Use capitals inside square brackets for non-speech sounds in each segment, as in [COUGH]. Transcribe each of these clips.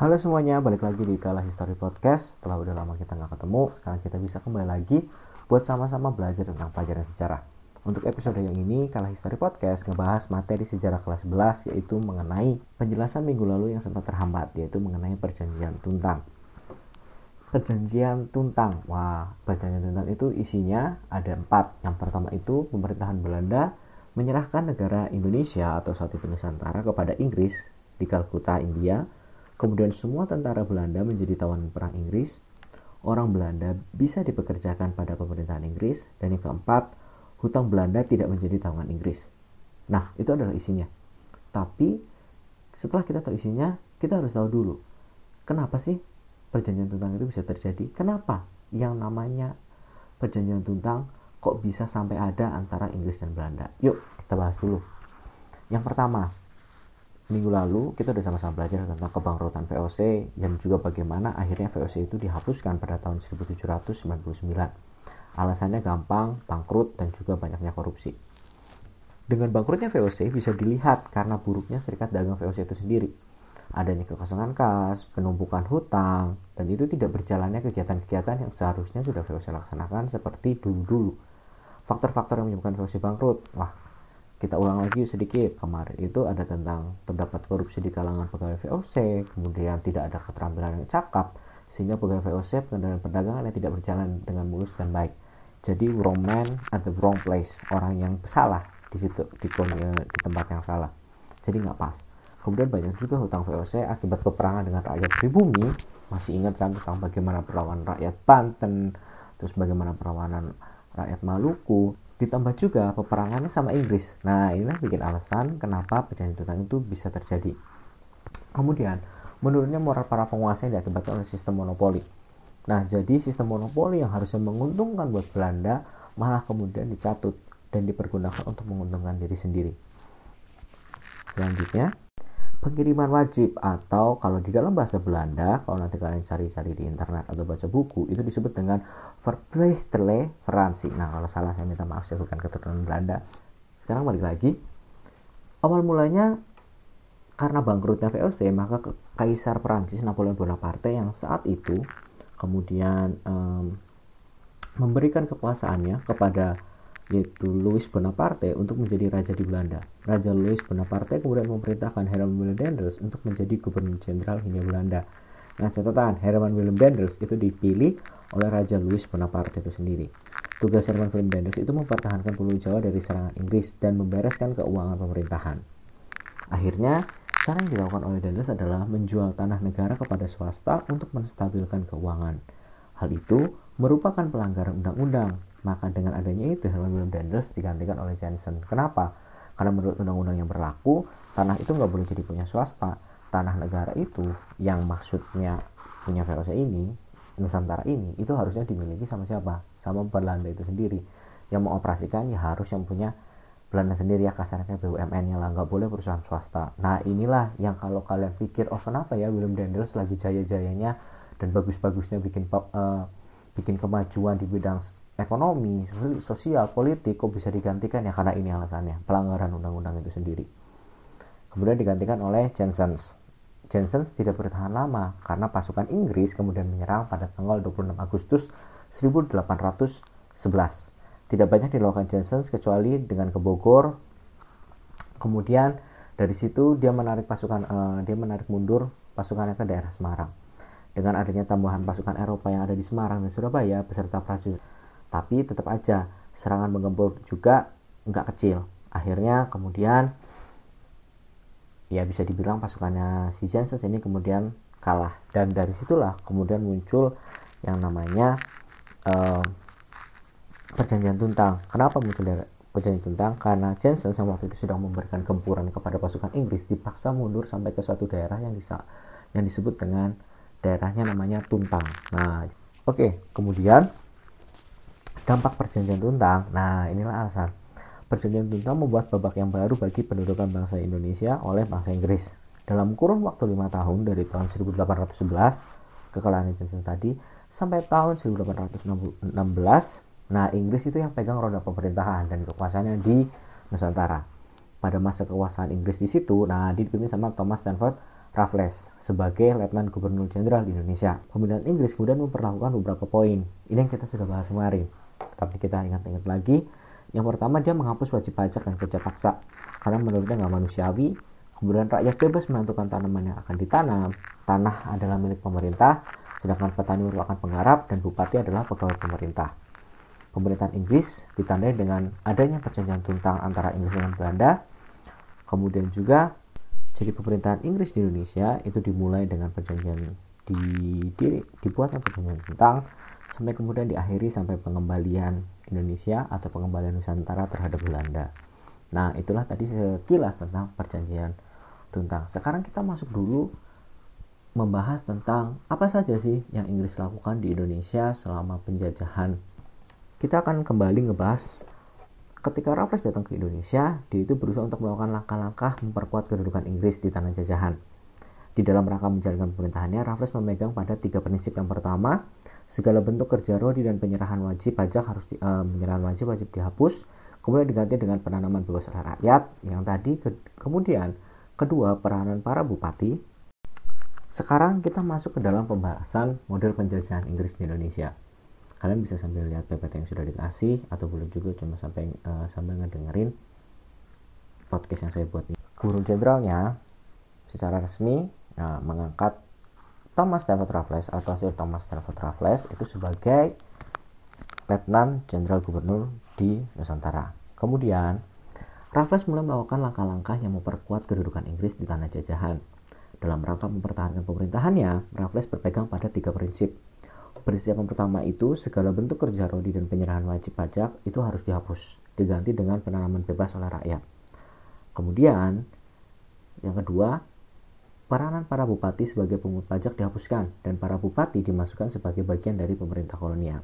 Halo semuanya, balik lagi di Kala History Podcast. Setelah udah lama kita nggak ketemu, sekarang kita bisa kembali lagi buat sama-sama belajar tentang pelajaran sejarah. Untuk episode yang ini, Kala History Podcast ngebahas materi sejarah kelas 11 yaitu mengenai penjelasan minggu lalu yang sempat terhambat, yaitu mengenai perjanjian Tuntang. Perjanjian Tuntang, wah perjanjian Tuntang itu isinya ada empat. Yang pertama itu pemerintahan Belanda menyerahkan negara Indonesia atau saat itu Nusantara kepada Inggris di Kalkuta, India Kemudian semua tentara Belanda menjadi tawanan perang Inggris. Orang Belanda bisa dipekerjakan pada pemerintahan Inggris. Dan yang keempat, hutang Belanda tidak menjadi tanggungan Inggris. Nah, itu adalah isinya. Tapi setelah kita tahu isinya, kita harus tahu dulu. Kenapa sih perjanjian tuntang itu bisa terjadi? Kenapa yang namanya perjanjian tuntang kok bisa sampai ada antara Inggris dan Belanda? Yuk, kita bahas dulu. Yang pertama, minggu lalu kita sudah sama-sama belajar tentang kebangkrutan VOC dan juga bagaimana akhirnya VOC itu dihapuskan pada tahun 1799. Alasannya gampang, bangkrut, dan juga banyaknya korupsi. Dengan bangkrutnya VOC bisa dilihat karena buruknya serikat dagang VOC itu sendiri. Adanya kekosongan kas, penumpukan hutang, dan itu tidak berjalannya kegiatan-kegiatan yang seharusnya sudah VOC laksanakan seperti dulu-dulu. Faktor-faktor yang menyebabkan VOC bangkrut, wah kita ulang lagi sedikit kemarin itu ada tentang terdapat korupsi di kalangan pegawai VOC kemudian tidak ada keterampilan yang cakap sehingga pegawai VOC pengendalian perdagangan yang tidak berjalan dengan mulus dan baik. Jadi wrong man at the wrong place. Orang yang salah di situ di, di tempat yang salah. Jadi nggak pas. Kemudian banyak juga hutang VOC akibat peperangan dengan rakyat pribumi. Masih ingat kan tentang bagaimana perlawanan rakyat Banten terus bagaimana perlawanan rakyat Maluku ditambah juga peperangannya sama Inggris. Nah, inilah bikin alasan kenapa perjanjian tuntang itu bisa terjadi. Kemudian, menurunnya moral para penguasa yang diakibatkan oleh sistem monopoli. Nah, jadi sistem monopoli yang harusnya menguntungkan buat Belanda malah kemudian dicatut dan dipergunakan untuk menguntungkan diri sendiri. Selanjutnya, pengiriman wajib atau kalau di dalam bahasa Belanda kalau nanti kalian cari-cari di internet atau baca buku itu disebut dengan verplichterleverantie nah kalau salah saya minta maaf saya bukan keturunan Belanda. Sekarang balik lagi. Awal mulanya karena bangkrutnya VOC maka Kaisar Prancis Napoleon Bonaparte yang saat itu kemudian um, memberikan kekuasaannya kepada yaitu Louis Bonaparte untuk menjadi raja di Belanda. Raja Louis Bonaparte kemudian memerintahkan Herman Willem Daendels untuk menjadi gubernur jenderal Hindia Belanda. Nah, catatan Herman Willem Daendels itu dipilih oleh Raja Louis Bonaparte itu sendiri. Tugas Herman Willem Daendels itu mempertahankan Pulau Jawa dari serangan Inggris dan membereskan keuangan pemerintahan. Akhirnya, cara yang dilakukan oleh Daendels adalah menjual tanah negara kepada swasta untuk menstabilkan keuangan. Hal itu merupakan pelanggaran undang-undang maka dengan adanya itu Herman Willem Daendels digantikan oleh Jensen. Kenapa? Karena menurut undang-undang yang berlaku, tanah itu nggak boleh jadi punya swasta. Tanah negara itu yang maksudnya punya VOC ini, Nusantara ini, itu harusnya dimiliki sama siapa? Sama Belanda itu sendiri. Yang mengoperasikan ya harus yang punya Belanda sendiri ya kasarnya BUMN-nya lah nggak boleh perusahaan swasta. Nah inilah yang kalau kalian pikir oh kenapa ya Willem Daendels lagi jaya-jayanya dan bagus-bagusnya bikin uh, bikin kemajuan di bidang ekonomi, sosial, politik kok bisa digantikan ya karena ini alasannya, pelanggaran undang-undang itu sendiri. Kemudian digantikan oleh Jensens. Jensens tidak bertahan lama karena pasukan Inggris kemudian menyerang pada tanggal 26 Agustus 1811. Tidak banyak dilakukan Jensens kecuali dengan ke Bogor. Kemudian dari situ dia menarik pasukan uh, dia menarik mundur pasukannya ke daerah Semarang. Dengan adanya tambahan pasukan Eropa yang ada di Semarang dan Surabaya beserta prajurit tapi tetap aja serangan menggempur juga nggak kecil. Akhirnya kemudian ya bisa dibilang pasukannya si Janssens ini kemudian kalah. Dan dari situlah kemudian muncul yang namanya uh, perjanjian tuntang. Kenapa muncul dari perjanjian tuntang? Karena Janssen yang waktu itu sedang memberikan gempuran kepada pasukan Inggris dipaksa mundur sampai ke suatu daerah yang bisa yang disebut dengan daerahnya namanya Tuntang. Nah oke okay, kemudian Dampak perjanjian tuntang. Nah, inilah alasan. Perjanjian tuntang membuat babak yang baru bagi pendudukan bangsa Indonesia oleh bangsa Inggris. Dalam kurun waktu lima tahun dari tahun 1811 kekalahan Johnson tadi sampai tahun 1816, nah Inggris itu yang pegang roda pemerintahan dan kekuasaannya di Nusantara. Pada masa kekuasaan Inggris di situ, nah dipimpin sama Thomas Stanford Raffles sebagai Letnan Gubernur Jenderal di Indonesia. Pemilihan Inggris kemudian memperlakukan beberapa poin. Ini yang kita sudah bahas kemarin. Tapi kita ingat-ingat lagi. Yang pertama dia menghapus wajib pajak dan kerja paksa karena menurutnya nggak manusiawi. Kemudian rakyat bebas menentukan tanaman yang akan ditanam. Tanah adalah milik pemerintah, sedangkan petani merupakan penggarap dan bupati adalah pegawai pemerintah. Pemerintahan Inggris ditandai dengan adanya perjanjian tuntang antara Inggris dengan Belanda. Kemudian juga jadi pemerintahan Inggris di Indonesia itu dimulai dengan perjanjian di, di dibuatnya perjanjian tentang sampai kemudian diakhiri sampai pengembalian Indonesia atau pengembalian Nusantara terhadap Belanda. Nah, itulah tadi sekilas tentang perjanjian tentang. Sekarang kita masuk dulu membahas tentang apa saja sih yang Inggris lakukan di Indonesia selama penjajahan. Kita akan kembali ngebahas Ketika Raffles datang ke Indonesia, dia itu berusaha untuk melakukan langkah-langkah memperkuat kedudukan Inggris di tanah jajahan. Di dalam rangka menjalankan pemerintahannya, Raffles memegang pada tiga prinsip. Yang pertama, segala bentuk kerja rodi dan penyerahan wajib pajak harus di, uh, penyerahan wajib wajib dihapus, kemudian diganti dengan penanaman bebas oleh rakyat. Yang tadi ke, kemudian kedua peranan para bupati. Sekarang kita masuk ke dalam pembahasan model penjajahan Inggris di Indonesia kalian bisa sambil lihat PPT yang sudah dikasih atau boleh juga cuma sampai uh, sambil ngedengerin podcast yang saya buat ini. Guru jenderalnya secara resmi uh, mengangkat Thomas Stafford Raffles atau Sir Thomas Stafford Raffles itu sebagai Letnan Jenderal Gubernur di Nusantara. Kemudian, Raffles mulai melakukan langkah-langkah yang memperkuat kedudukan Inggris di tanah jajahan. Dalam rangka mempertahankan pemerintahannya, Raffles berpegang pada tiga prinsip, Persiapan pertama itu segala bentuk kerja rodi dan penyerahan wajib pajak itu harus dihapus, diganti dengan penanaman bebas oleh rakyat. Kemudian, yang kedua, peranan para bupati sebagai pungut pajak dihapuskan dan para bupati dimasukkan sebagai bagian dari pemerintah kolonial.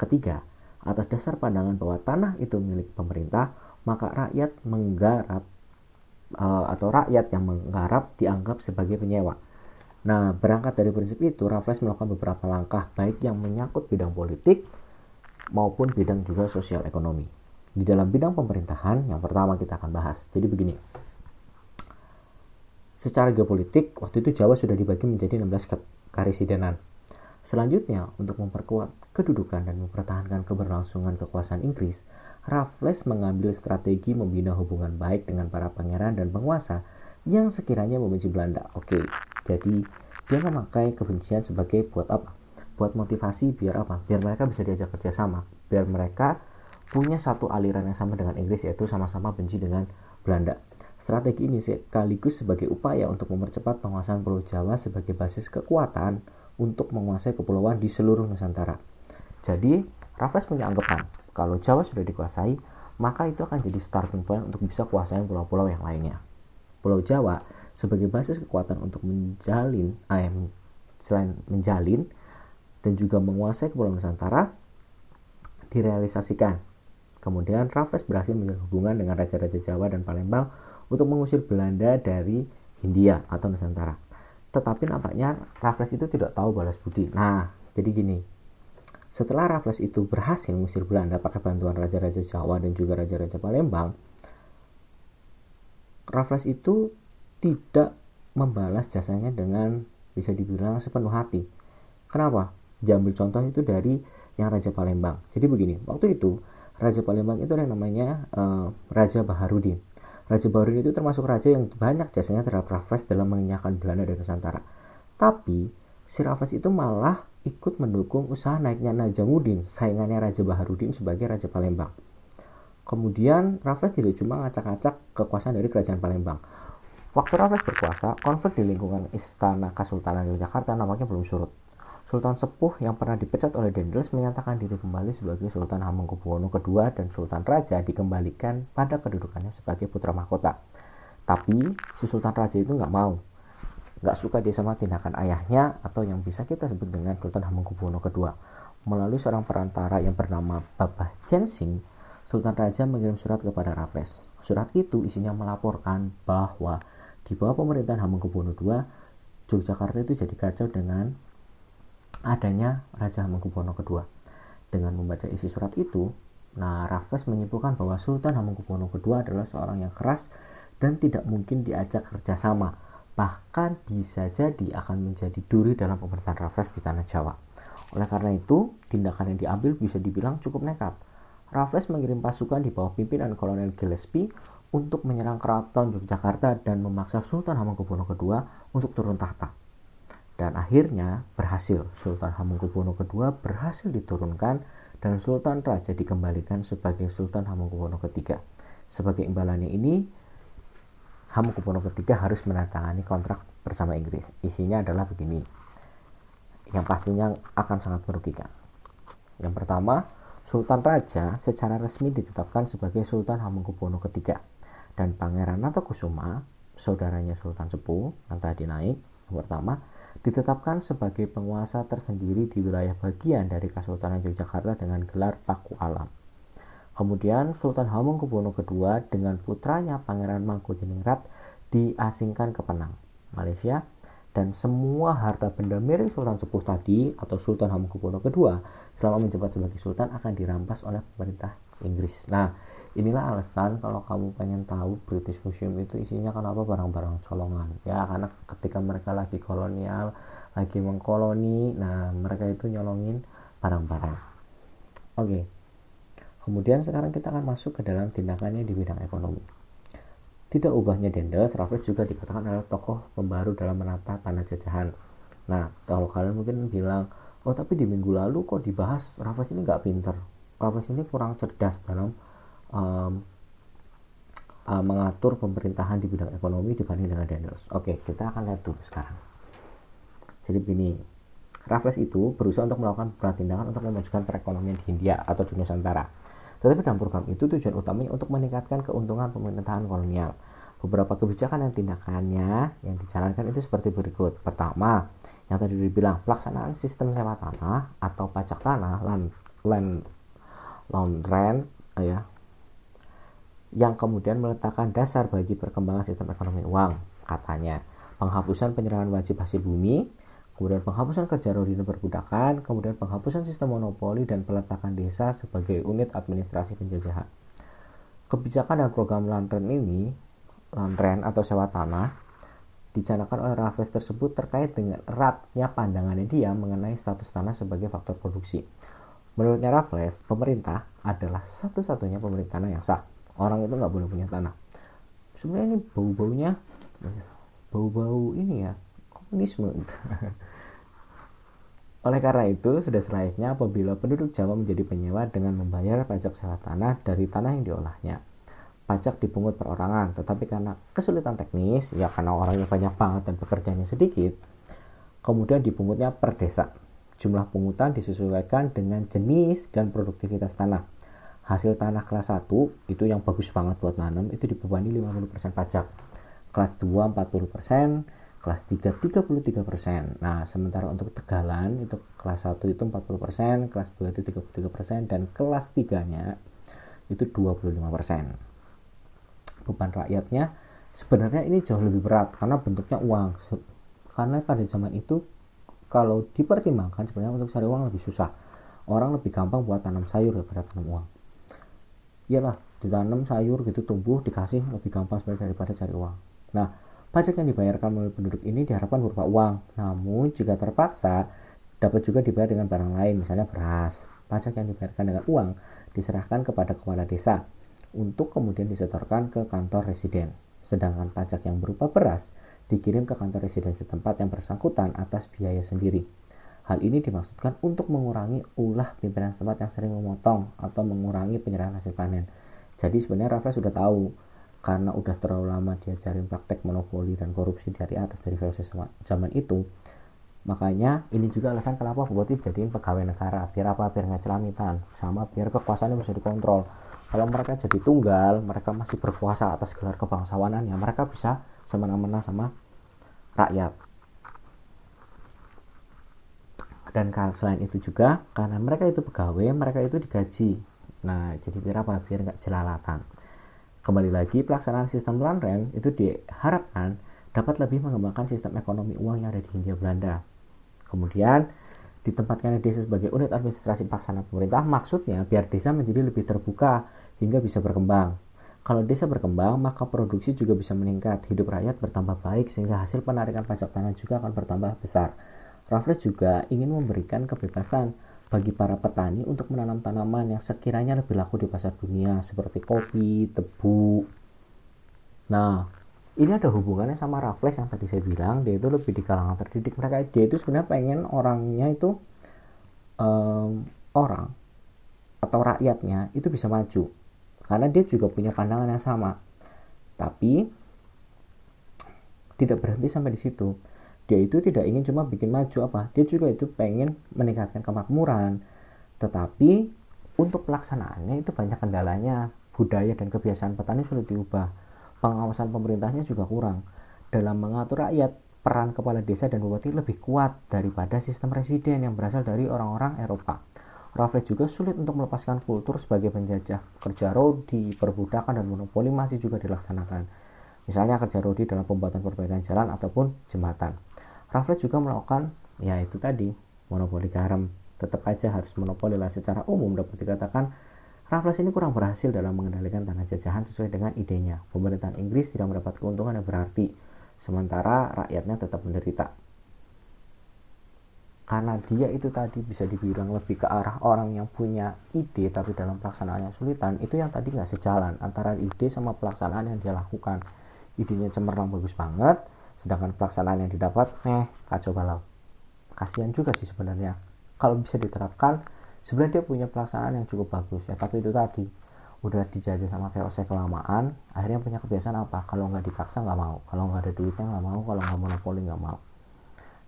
Ketiga, atas dasar pandangan bahwa tanah itu milik pemerintah, maka rakyat menggarap uh, atau rakyat yang menggarap dianggap sebagai penyewa Nah, berangkat dari prinsip itu, Raffles melakukan beberapa langkah baik yang menyangkut bidang politik maupun bidang juga sosial ekonomi. Di dalam bidang pemerintahan, yang pertama kita akan bahas. Jadi begini, secara geopolitik, waktu itu Jawa sudah dibagi menjadi 16 karisidenan. Selanjutnya, untuk memperkuat kedudukan dan mempertahankan keberlangsungan kekuasaan Inggris, Raffles mengambil strategi membina hubungan baik dengan para pangeran dan penguasa yang sekiranya membenci Belanda. Oke, jadi dia memakai kebencian sebagai buat apa? Buat motivasi biar apa? Biar mereka bisa diajak kerjasama, biar mereka punya satu aliran yang sama dengan Inggris yaitu sama-sama benci dengan Belanda. Strategi ini sekaligus sebagai upaya untuk mempercepat penguasaan Pulau Jawa sebagai basis kekuatan untuk menguasai kepulauan di seluruh Nusantara. Jadi, Raffles punya anggapan kalau Jawa sudah dikuasai, maka itu akan jadi starting point untuk bisa kuasain pulau-pulau yang lainnya. Pulau Jawa sebagai basis kekuatan untuk menjalin, eh, selain menjalin dan juga menguasai Kepulauan Nusantara direalisasikan. Kemudian Raffles berhasil menjalin hubungan dengan raja-raja Jawa dan Palembang untuk mengusir Belanda dari Hindia atau Nusantara. Tetapi nampaknya Raffles itu tidak tahu balas budi. Nah, jadi gini. Setelah Raffles itu berhasil mengusir Belanda pakai bantuan raja-raja Jawa dan juga raja-raja Palembang, Raffles itu tidak membalas jasanya dengan bisa dibilang sepenuh hati. Kenapa? Diambil contoh itu dari yang Raja Palembang. Jadi begini, waktu itu Raja Palembang itu yang namanya uh, Raja Baharudin. Raja Baharudin itu termasuk raja yang banyak jasanya terhadap Raffles dalam mengenyahkan Belanda dan Nusantara. Tapi si Raffles itu malah ikut mendukung usaha naiknya Najamuddin, saingannya Raja Baharudin sebagai Raja Palembang. Kemudian Raffles tidak cuma ngacak-ngacak kekuasaan dari kerajaan Palembang. Waktu Raffles berkuasa, konflik di lingkungan Istana Kesultanan Yogyakarta nampaknya belum surut. Sultan Sepuh yang pernah dipecat oleh Dendels menyatakan diri kembali sebagai Sultan Hamengkubuwono II dan Sultan Raja dikembalikan pada kedudukannya sebagai putra mahkota. Tapi si Sultan Raja itu nggak mau, nggak suka dia sama tindakan ayahnya atau yang bisa kita sebut dengan Sultan Hamengkubuwono II. Melalui seorang perantara yang bernama Babah Jensing, Sultan Raja mengirim surat kepada Raffles. Surat itu isinya melaporkan bahwa di bawah pemerintahan Hamengkubuwono II, Yogyakarta itu jadi kacau dengan adanya Raja Hamengkubuwono II. Dengan membaca isi surat itu, nah Raffles menyimpulkan bahwa Sultan Hamengkubuwono II adalah seorang yang keras dan tidak mungkin diajak kerjasama. bahkan bisa jadi akan menjadi duri dalam pemerintahan Raffles di tanah Jawa. Oleh karena itu, tindakan yang diambil bisa dibilang cukup nekat. Raffles mengirim pasukan di bawah pimpinan Kolonel Gillespie untuk menyerang keraton Yogyakarta dan memaksa Sultan Hamengkubuwono II untuk turun tahta. Dan akhirnya berhasil, Sultan Hamengkubuwono II berhasil diturunkan dan Sultan Raja dikembalikan sebagai Sultan Hamengkubuwono III. Sebagai imbalannya ini, Hamengkubuwono III harus menandatangani kontrak bersama Inggris. Isinya adalah begini, yang pastinya akan sangat merugikan. Yang pertama, Sultan Raja secara resmi ditetapkan sebagai Sultan Hamengkubuwono III dan Pangeran Natakusuma, saudaranya Sultan Sepuh yang tadi naik, yang pertama, ditetapkan sebagai penguasa tersendiri di wilayah bagian dari Kesultanan Yogyakarta dengan gelar Paku Alam. Kemudian Sultan Hamengkubuwono II dengan putranya Pangeran Mangkuniningrat diasingkan ke Penang, Malaysia, dan semua harta benda milik Sultan Sepuh tadi atau Sultan Hamengkubuwono II selama menjabat sebagai Sultan akan dirampas oleh pemerintah Inggris. Nah, inilah alasan kalau kamu pengen tahu British Museum itu isinya kenapa barang-barang colongan. Ya karena ketika mereka lagi kolonial lagi mengkoloni nah mereka itu nyolongin barang-barang. Oke. Kemudian sekarang kita akan masuk ke dalam tindakannya di bidang ekonomi. Tidak ubahnya Dendels, Raffles juga dikatakan adalah tokoh pembaru dalam menata tanah jajahan. Nah, kalau kalian mungkin bilang, oh tapi di minggu lalu kok dibahas? Raffles ini nggak pinter, Raffles ini kurang cerdas dalam um, uh, mengatur pemerintahan di bidang ekonomi dibanding dengan Daniels. Oke, kita akan lihat dulu sekarang. Jadi begini, Raffles itu berusaha untuk melakukan beberapa tindakan untuk memajukan perekonomian di India atau di Nusantara. Tetapi dalam program itu tujuan utamanya untuk meningkatkan keuntungan pemerintahan kolonial. Beberapa kebijakan dan tindakannya yang dijalankan itu seperti berikut. Pertama, yang tadi dibilang pelaksanaan sistem sewa tanah atau pajak tanah land land land rent ya yang kemudian meletakkan dasar bagi perkembangan sistem ekonomi uang, katanya. Penghapusan penyerahan wajib hasil bumi, kemudian penghapusan kerja rodi dan perbudakan, kemudian penghapusan sistem monopoli dan peletakan desa sebagai unit administrasi penjajahan. Kebijakan dan program lantren ini, lantren atau sewa tanah, dicanangkan oleh Raffles tersebut terkait dengan eratnya pandangannya dia mengenai status tanah sebagai faktor produksi. Menurutnya Raffles, pemerintah adalah satu-satunya pemerintahan yang sah orang itu nggak boleh punya tanah sebenarnya ini bau-baunya bau-bau ini ya komunisme [LAUGHS] oleh karena itu, sudah selayaknya apabila penduduk Jawa menjadi penyewa dengan membayar pajak sewa tanah dari tanah yang diolahnya. Pajak dipungut perorangan, tetapi karena kesulitan teknis, ya karena orangnya banyak banget dan pekerjaannya sedikit, kemudian dipungutnya per desa. Jumlah pungutan disesuaikan dengan jenis dan produktivitas tanah hasil tanah kelas 1 itu yang bagus banget buat nanam itu dibebani 50% pajak. Kelas 2 40% kelas 3 33% nah sementara untuk tegalan itu kelas 1 itu 40% kelas 2 itu 33% dan kelas 3 nya itu 25% beban rakyatnya sebenarnya ini jauh lebih berat karena bentuknya uang. Karena pada zaman itu kalau dipertimbangkan sebenarnya untuk cari uang lebih susah. Orang lebih gampang buat tanam sayur daripada tanam uang iyalah ditanam sayur gitu tumbuh dikasih lebih gampang sebenarnya daripada cari uang. Nah pajak yang dibayarkan oleh penduduk ini diharapkan berupa uang. Namun jika terpaksa dapat juga dibayar dengan barang lain misalnya beras. Pajak yang dibayarkan dengan uang diserahkan kepada kepala desa untuk kemudian disetorkan ke kantor residen. Sedangkan pajak yang berupa beras dikirim ke kantor residen setempat yang bersangkutan atas biaya sendiri Hal ini dimaksudkan untuk mengurangi ulah pimpinan setempat yang sering memotong atau mengurangi penyerahan hasil panen. Jadi sebenarnya Raffles sudah tahu karena udah terlalu lama diajarin praktek monopoli dan korupsi dari atas dari VOC zaman itu. Makanya ini juga alasan kenapa Bupati jadiin pegawai negara biar apa biar nggak sama biar kekuasaannya bisa dikontrol. Kalau mereka jadi tunggal, mereka masih berkuasa atas gelar kebangsawanan ya mereka bisa semena-mena sama rakyat dan selain itu juga karena mereka itu pegawai mereka itu digaji. Nah jadi biar apa biar nggak jelalatan. Kembali lagi pelaksanaan sistem land rent itu diharapkan dapat lebih mengembangkan sistem ekonomi uang yang ada di Hindia Belanda. Kemudian ditempatkan desa sebagai unit administrasi pelaksana pemerintah maksudnya biar desa menjadi lebih terbuka hingga bisa berkembang. Kalau desa berkembang, maka produksi juga bisa meningkat, hidup rakyat bertambah baik, sehingga hasil penarikan pajak tanah juga akan bertambah besar. Raffles juga ingin memberikan kebebasan bagi para petani untuk menanam tanaman yang sekiranya lebih laku di pasar dunia, seperti kopi, tebu. Nah, ini ada hubungannya sama Raffles yang tadi saya bilang, dia itu lebih di kalangan terdidik. Mereka dia itu sebenarnya pengen orangnya itu um, orang atau rakyatnya itu bisa maju karena dia juga punya pandangan yang sama tapi tidak berhenti sampai di situ dia itu tidak ingin cuma bikin maju apa dia juga itu pengen meningkatkan kemakmuran tetapi untuk pelaksanaannya itu banyak kendalanya budaya dan kebiasaan petani sulit diubah pengawasan pemerintahnya juga kurang dalam mengatur rakyat peran kepala desa dan bupati lebih kuat daripada sistem residen yang berasal dari orang-orang Eropa Raffles juga sulit untuk melepaskan kultur sebagai penjajah. Kerja rodi, perbudakan, dan monopoli masih juga dilaksanakan. Misalnya kerja rodi dalam pembuatan perbaikan jalan ataupun jembatan. Raffles juga melakukan, ya itu tadi, monopoli garam. Tetap aja harus monopoli lah secara umum dapat dikatakan Raffles ini kurang berhasil dalam mengendalikan tanah jajahan sesuai dengan idenya. Pemerintahan Inggris tidak mendapat keuntungan yang berarti, sementara rakyatnya tetap menderita karena dia itu tadi bisa dibilang lebih ke arah orang yang punya ide tapi dalam pelaksanaannya sulitan itu yang tadi nggak sejalan antara ide sama pelaksanaan yang dia lakukan idenya cemerlang bagus banget sedangkan pelaksanaan yang didapat eh kacau balau kasihan juga sih sebenarnya. Kalau bisa diterapkan sebenarnya dia punya pelaksanaan yang cukup bagus ya. Tapi itu tadi udah dijajah sama VOC kelamaan akhirnya punya kebiasaan apa? Kalau nggak dipaksa nggak mau. Kalau nggak ada duitnya nggak mau. Kalau nggak monopoli nggak mau.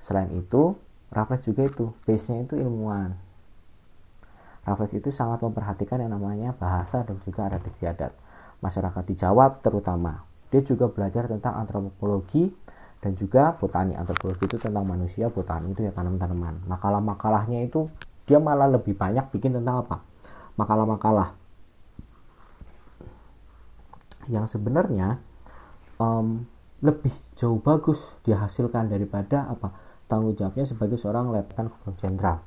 Selain itu Raffles juga itu base-nya itu ilmuwan. Raffles itu sangat memperhatikan yang namanya bahasa dan juga adat istiadat masyarakat di Jawa terutama. Dia juga belajar tentang antropologi dan juga botani antropologi itu tentang manusia botani itu ya tanam-tanaman makalah-makalahnya itu dia malah lebih banyak bikin tentang apa? Makalah-makalah. Yang sebenarnya um, lebih jauh bagus dihasilkan daripada apa? Tanggung jawabnya sebagai seorang letnan gubernur jenderal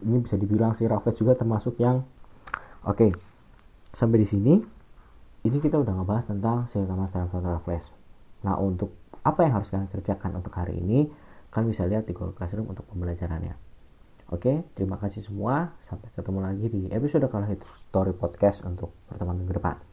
ini bisa dibilang si Raffles juga termasuk yang oke okay, sampai di sini. Ini kita udah ngebahas tentang si utama Raffles nah untuk apa yang harus kalian kerjakan untuk hari ini kalian bisa lihat di Google Classroom untuk pembelajarannya. Oke terima kasih semua. Sampai ketemu lagi di episode kalau story podcast untuk pertemuan minggu depan